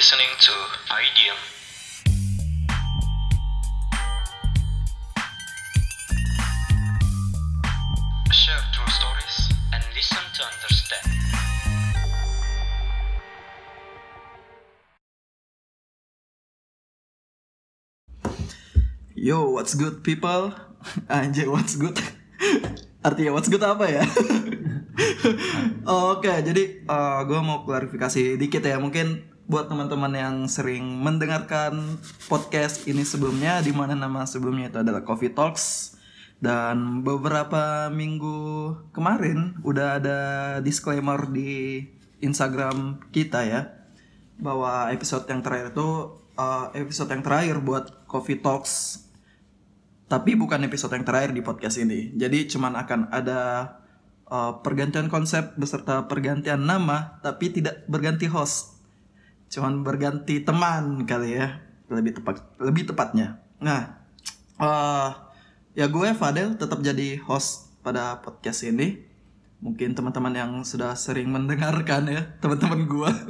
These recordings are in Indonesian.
listening to IDM. Share true stories and listen to understand. Yo, what's good people? Anjay, what's good? Artinya what's good apa ya? Oke, jadi gue mau klarifikasi dikit ya. Mungkin buat teman-teman yang sering mendengarkan podcast ini sebelumnya, di mana nama sebelumnya itu adalah Coffee Talks. Dan beberapa minggu kemarin udah ada disclaimer di Instagram kita ya bahwa episode yang terakhir itu uh, episode yang terakhir buat Coffee Talks tapi bukan episode yang terakhir di podcast ini. Jadi cuman akan ada uh, pergantian konsep beserta pergantian nama tapi tidak berganti host. Cuman berganti teman kali ya. Lebih tepat lebih tepatnya. Nah, uh, ya gue Fadel tetap jadi host pada podcast ini. Mungkin teman-teman yang sudah sering mendengarkan ya, teman-teman gue.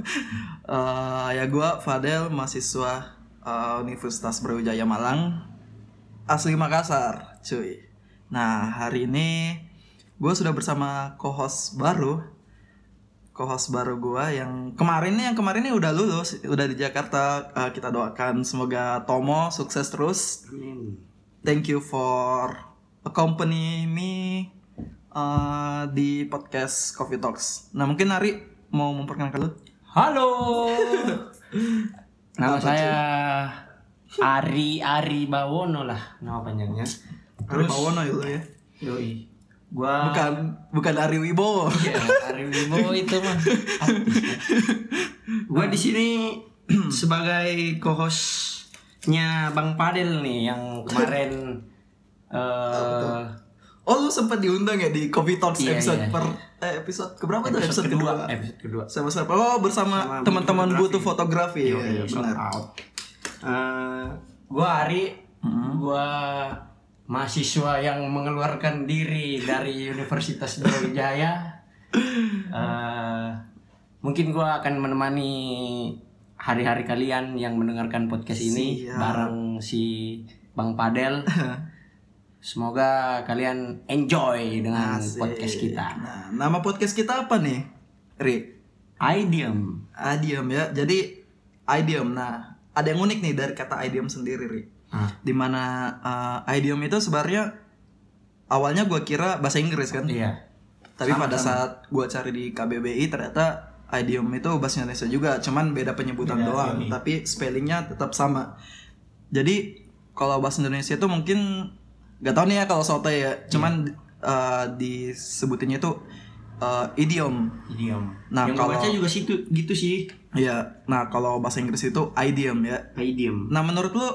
Uh, ya gue Fadel mahasiswa uh, Universitas Brawijaya Malang asli Makassar, cuy. Nah, hari ini gue sudah bersama co-host baru. Co-host baru gue yang kemarin nih, yang kemarin nih udah lulus, udah di Jakarta. Uh, kita doakan semoga Tomo sukses terus. Thank you for accompany me uh, di podcast Coffee Talks. Nah, mungkin Ari mau memperkenalkan lu. Halo. Nama saya Ari Ari Bawono lah nama panjangnya. Ari Pawono itu ya. Yoi. Gua Bukan bukan Ari Wibowo. Iya, Ari Wibowo itu mah. ya. Gua di sini sebagai co-hostnya Bang Padel nih yang kemarin eh Oh lu sempat diundang ya di Coffee Talks Iya, episode iya. per eh, episode keberapa tuh episode, episode kedua, kedua? episode kedua. Sama siapa? Oh bersama Sama teman-teman Butuh butuh fotografi. Yoi, Iya, benar. out. Eh, gua Ari, gua mahasiswa yang mengeluarkan diri dari Universitas Brawijaya. Eh, mungkin gua akan menemani hari-hari kalian yang mendengarkan podcast ini Siap. bareng si Bang Padel. Semoga kalian enjoy dengan Asik. podcast kita. Nah, nama podcast kita apa nih? Ri. Idiom. Idiom ya. Jadi idiom. Nah, ada yang unik nih dari kata idiom sendiri, Ri. Ah. Di mana uh, idiom itu sebenarnya awalnya gua kira bahasa Inggris kan. Iya. Tapi pada saat gua cari di KBBI ternyata idiom itu bahasa Indonesia juga, cuman beda penyebutan Beda, doang, yoi. tapi spellingnya tetap sama. Jadi kalau bahasa Indonesia itu mungkin nggak tahu nih ya kalau soto ya, cuman uh, disebutinnya itu uh, idiom. Idiom. Nah, yang kalau- baca juga situ gitu sih. Iya. Nah kalau bahasa Inggris itu idiom ya. Idiom. Nah menurut lu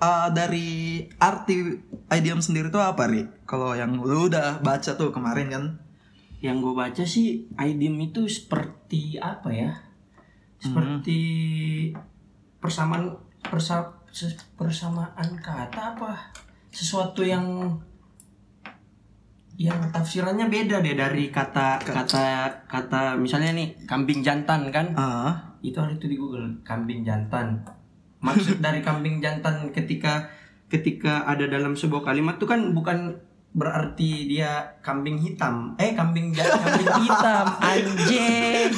uh, dari arti idiom sendiri itu apa ri? Kalau yang lu udah baca tuh kemarin kan? yang gue baca sih idiom itu seperti apa ya seperti persamaan persa, persamaan kata apa sesuatu yang yang tafsirannya beda deh dari kata kata kata misalnya nih kambing jantan kan Ah. itu ada itu di Google kambing jantan maksud dari kambing jantan ketika ketika ada dalam sebuah kalimat tuh kan bukan berarti dia kambing hitam. Eh kambing jan- kambing hitam anjing.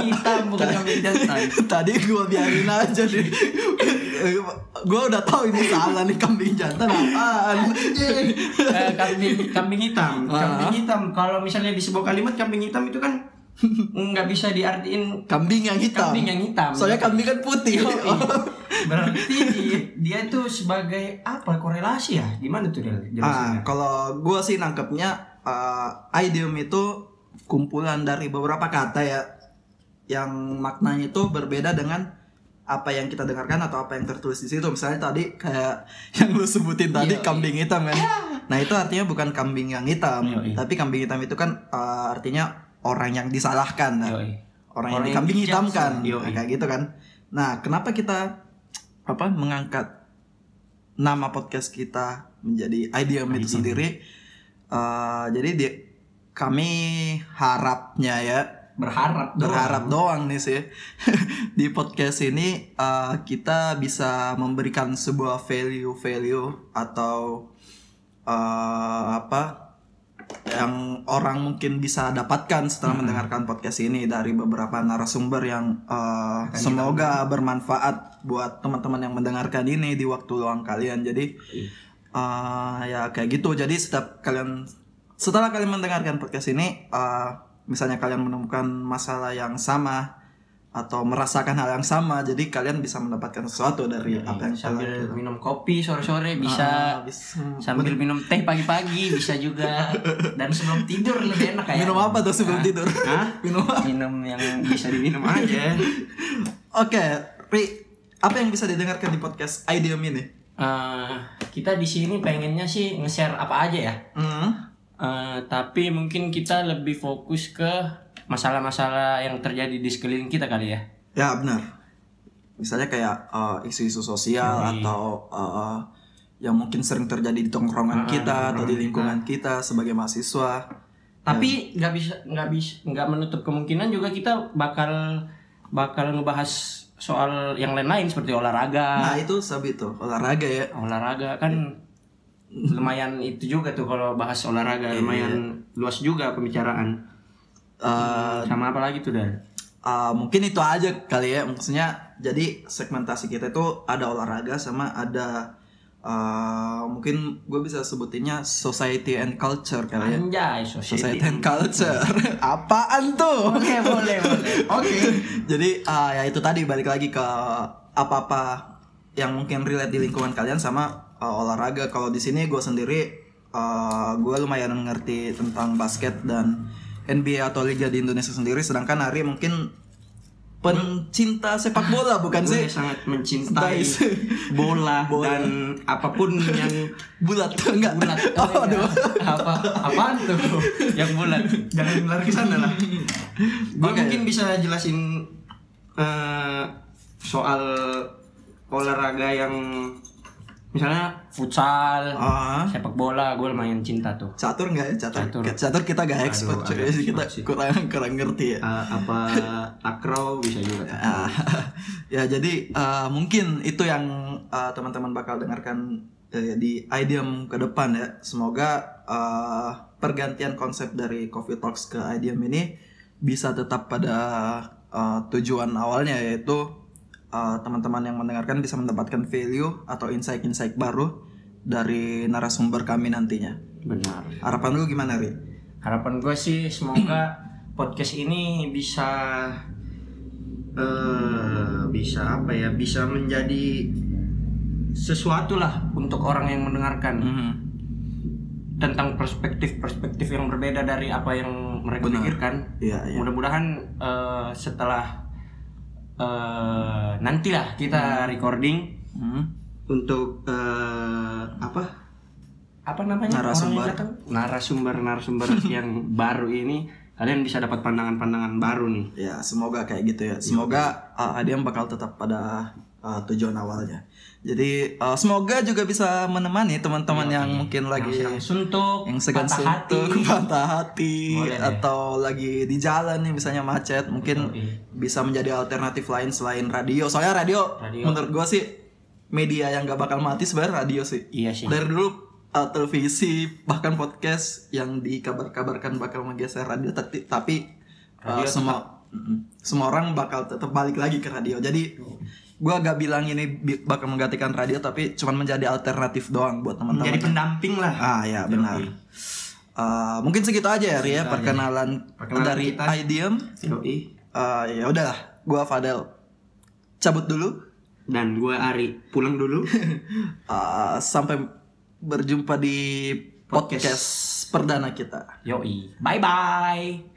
Hitam bukan kambing jantan. Tadi gua biarin aja deh. gua udah tahu ini salah nih kambing jantan apaan. Eh, kambing kambing hitam. Kambing hitam. Kalau misalnya di sebuah kalimat kambing hitam itu kan nggak bisa diartiin Kambing yang hitam. Kambing yang hitam. Soalnya kambing kan putih. Yoi. Berarti dia, tuh sebagai apa korelasi ya? Gimana tuh dia ah, kalau gua sih nangkepnya uh, idiom itu kumpulan dari beberapa kata ya yang maknanya itu berbeda dengan apa yang kita dengarkan atau apa yang tertulis di situ. Misalnya tadi kayak yang lu sebutin tadi Yoi. kambing hitam kan. Nah, itu artinya bukan kambing yang hitam, Yoi. tapi kambing hitam itu kan uh, artinya orang yang disalahkan. Nah, Yoi. orang, yang Orang yang dikambing hitamkan. Nah, kayak gitu kan nah kenapa kita apa mengangkat nama podcast kita menjadi idiom itu sendiri Eh, jadi di, kami harapnya ya berharap doang. berharap doang nih sih di podcast ini uh, kita bisa memberikan sebuah value value atau uh, apa yang orang mungkin bisa dapatkan setelah mendengarkan podcast ini dari beberapa narasumber yang uh, semoga bermanfaat buat teman-teman yang mendengarkan ini di waktu luang kalian. Jadi uh, ya kayak gitu. Jadi setiap kalian setelah kalian mendengarkan podcast ini uh, misalnya kalian menemukan masalah yang sama atau merasakan hal yang sama jadi kalian bisa mendapatkan sesuatu dari apa yang sambil kalian minum kopi sore-sore bisa Ah, bisa. sambil minum teh pagi-pagi bisa juga. Dan sebelum tidur lebih enak kayak minum apa tuh sebelum tidur? Hah? minum apa? Minum yang bisa diminum aja. Oke Ri apa yang bisa didengarkan di podcast Ideum ini? Eh, kita di sini pengennya sih nge-share apa aja ya? Hmm. Eh, tapi mungkin kita lebih fokus ke masalah-masalah yang terjadi di sekeliling kita kali ya? Ya benar. Misalnya kayak uh, isu-isu sosial atau uh, yang mungkin sering terjadi di tongkrongan kita atau di lingkungan kita. sebagai mahasiswa. Tapi nggak bisa nggak bisa nggak menutup kemungkinan juga kita bakal bakal ngebahas soal yang lain-lain seperti olahraga. Nah itu sabi tuh olahraga ya. Olahraga kan lumayan itu juga tuh kalau bahas olahraga lumayan luas juga pembicaraan Uh, sama apa lagi tuh dan uh, mungkin itu aja kali ya. Maksudnya jadi segmentasi kita itu ada olahraga sama ada uh, mungkin gue bisa sebutinnya society and culture kali ya. Anjay society. Society and culture. Apaan tuh? Boleh boleh boleh. Oke. Jadi uh, ya itu tadi balik lagi ke apa-apa yang mungkin relate di lingkungan kalian sama uh, olahraga. Kalau di sini gue sendiri uh, gue lumayan ngerti tentang basket dan NBA atau liga di Indonesia sendiri sedangkan Ari mungkin pencinta sepak bola bukan sih? sangat mencintai Guys. bola, dan apa pun yang bulat enggak. Bulat. Oh, Oh, iya. aduh. apa? Apaan tuh? Yang bulat. Jangan lari ke sana lah. Gue mungkin bisa jelasin eh, soal olahraga yang misalnya futsal Ah. sepak bola gue lumayan cinta tuh catur enggak ya catur Catur. catur, kita gak expert Aduh, cuy. agak kita sih. kurang kurang ngerti ya Eh, apa akro bisa juga Ah, ya jadi uh, mungkin itu yang uh, teman-teman bakal dengarkan uh, di Ideum ke depan ya. Semoga uh, pergantian konsep dari Coffee Talks ke Ideum ini bisa tetap pada uh, tujuan awalnya yaitu uh, teman-teman yang mendengarkan bisa mendapatkan value atau insight-insight baru dari narasumber kami nantinya. benar Harapan lu gimana, Ri? harapan gue sih semoga podcast ini bisa eh bisa apa ya bisa menjadi sesuatu lah untuk orang yang mendengarkan tentang perspektif-perspektif yang berbeda dari apa yang mereka Benar. pikirkan Iya, iya. mudah-mudahan eh, setelah eh nantilah kita recording Hmm. untuk eh, apa? Apa namanya? Narasumber. yang narasumber narasumber yang baru ini. Kalian bisa dapat pandangan-pandangan baru nih. Ya, semoga kayak gitu ya. Semoga uh, Adiam bakal tetap pada uh, tujuan awalnya. Jadi uh, semoga juga bisa menemani teman-teman yang mungkin lagi yang suntuk yang segan patah hati suntuk, patah hati Boleh atau lagi di jalan nih misalnya macet, mungkin bisa menjadi alternatif lain selain radio. Soalnya radio, Radio. menurut gua sih media yang gak bakal mati sebenarnya radio sih. iya sih Dari dulu uh, televisi bahkan podcast yang dikabar-kabarkan bakal menggeser radio tapi tapi uh, Radio semua Mm-mm. semua orang bakal tetap balik lagi ke radio. Jadi gua gak bilang ini bakal menggantikan radio tapi cuman menjadi alternatif doang buat teman-teman. jadi pendamping lah Ah ya benar. Uh, mungkin segitu aja ya Ria perkenalan, Perkenalan dari kita. Ideum. Yoi. Uh, ya udahlah, gua Fadel cabut dulu. dan gue Ari pulang dulu Uh, sampai berjumpa di podcast, Podcast. perdana kita. yoi bye bye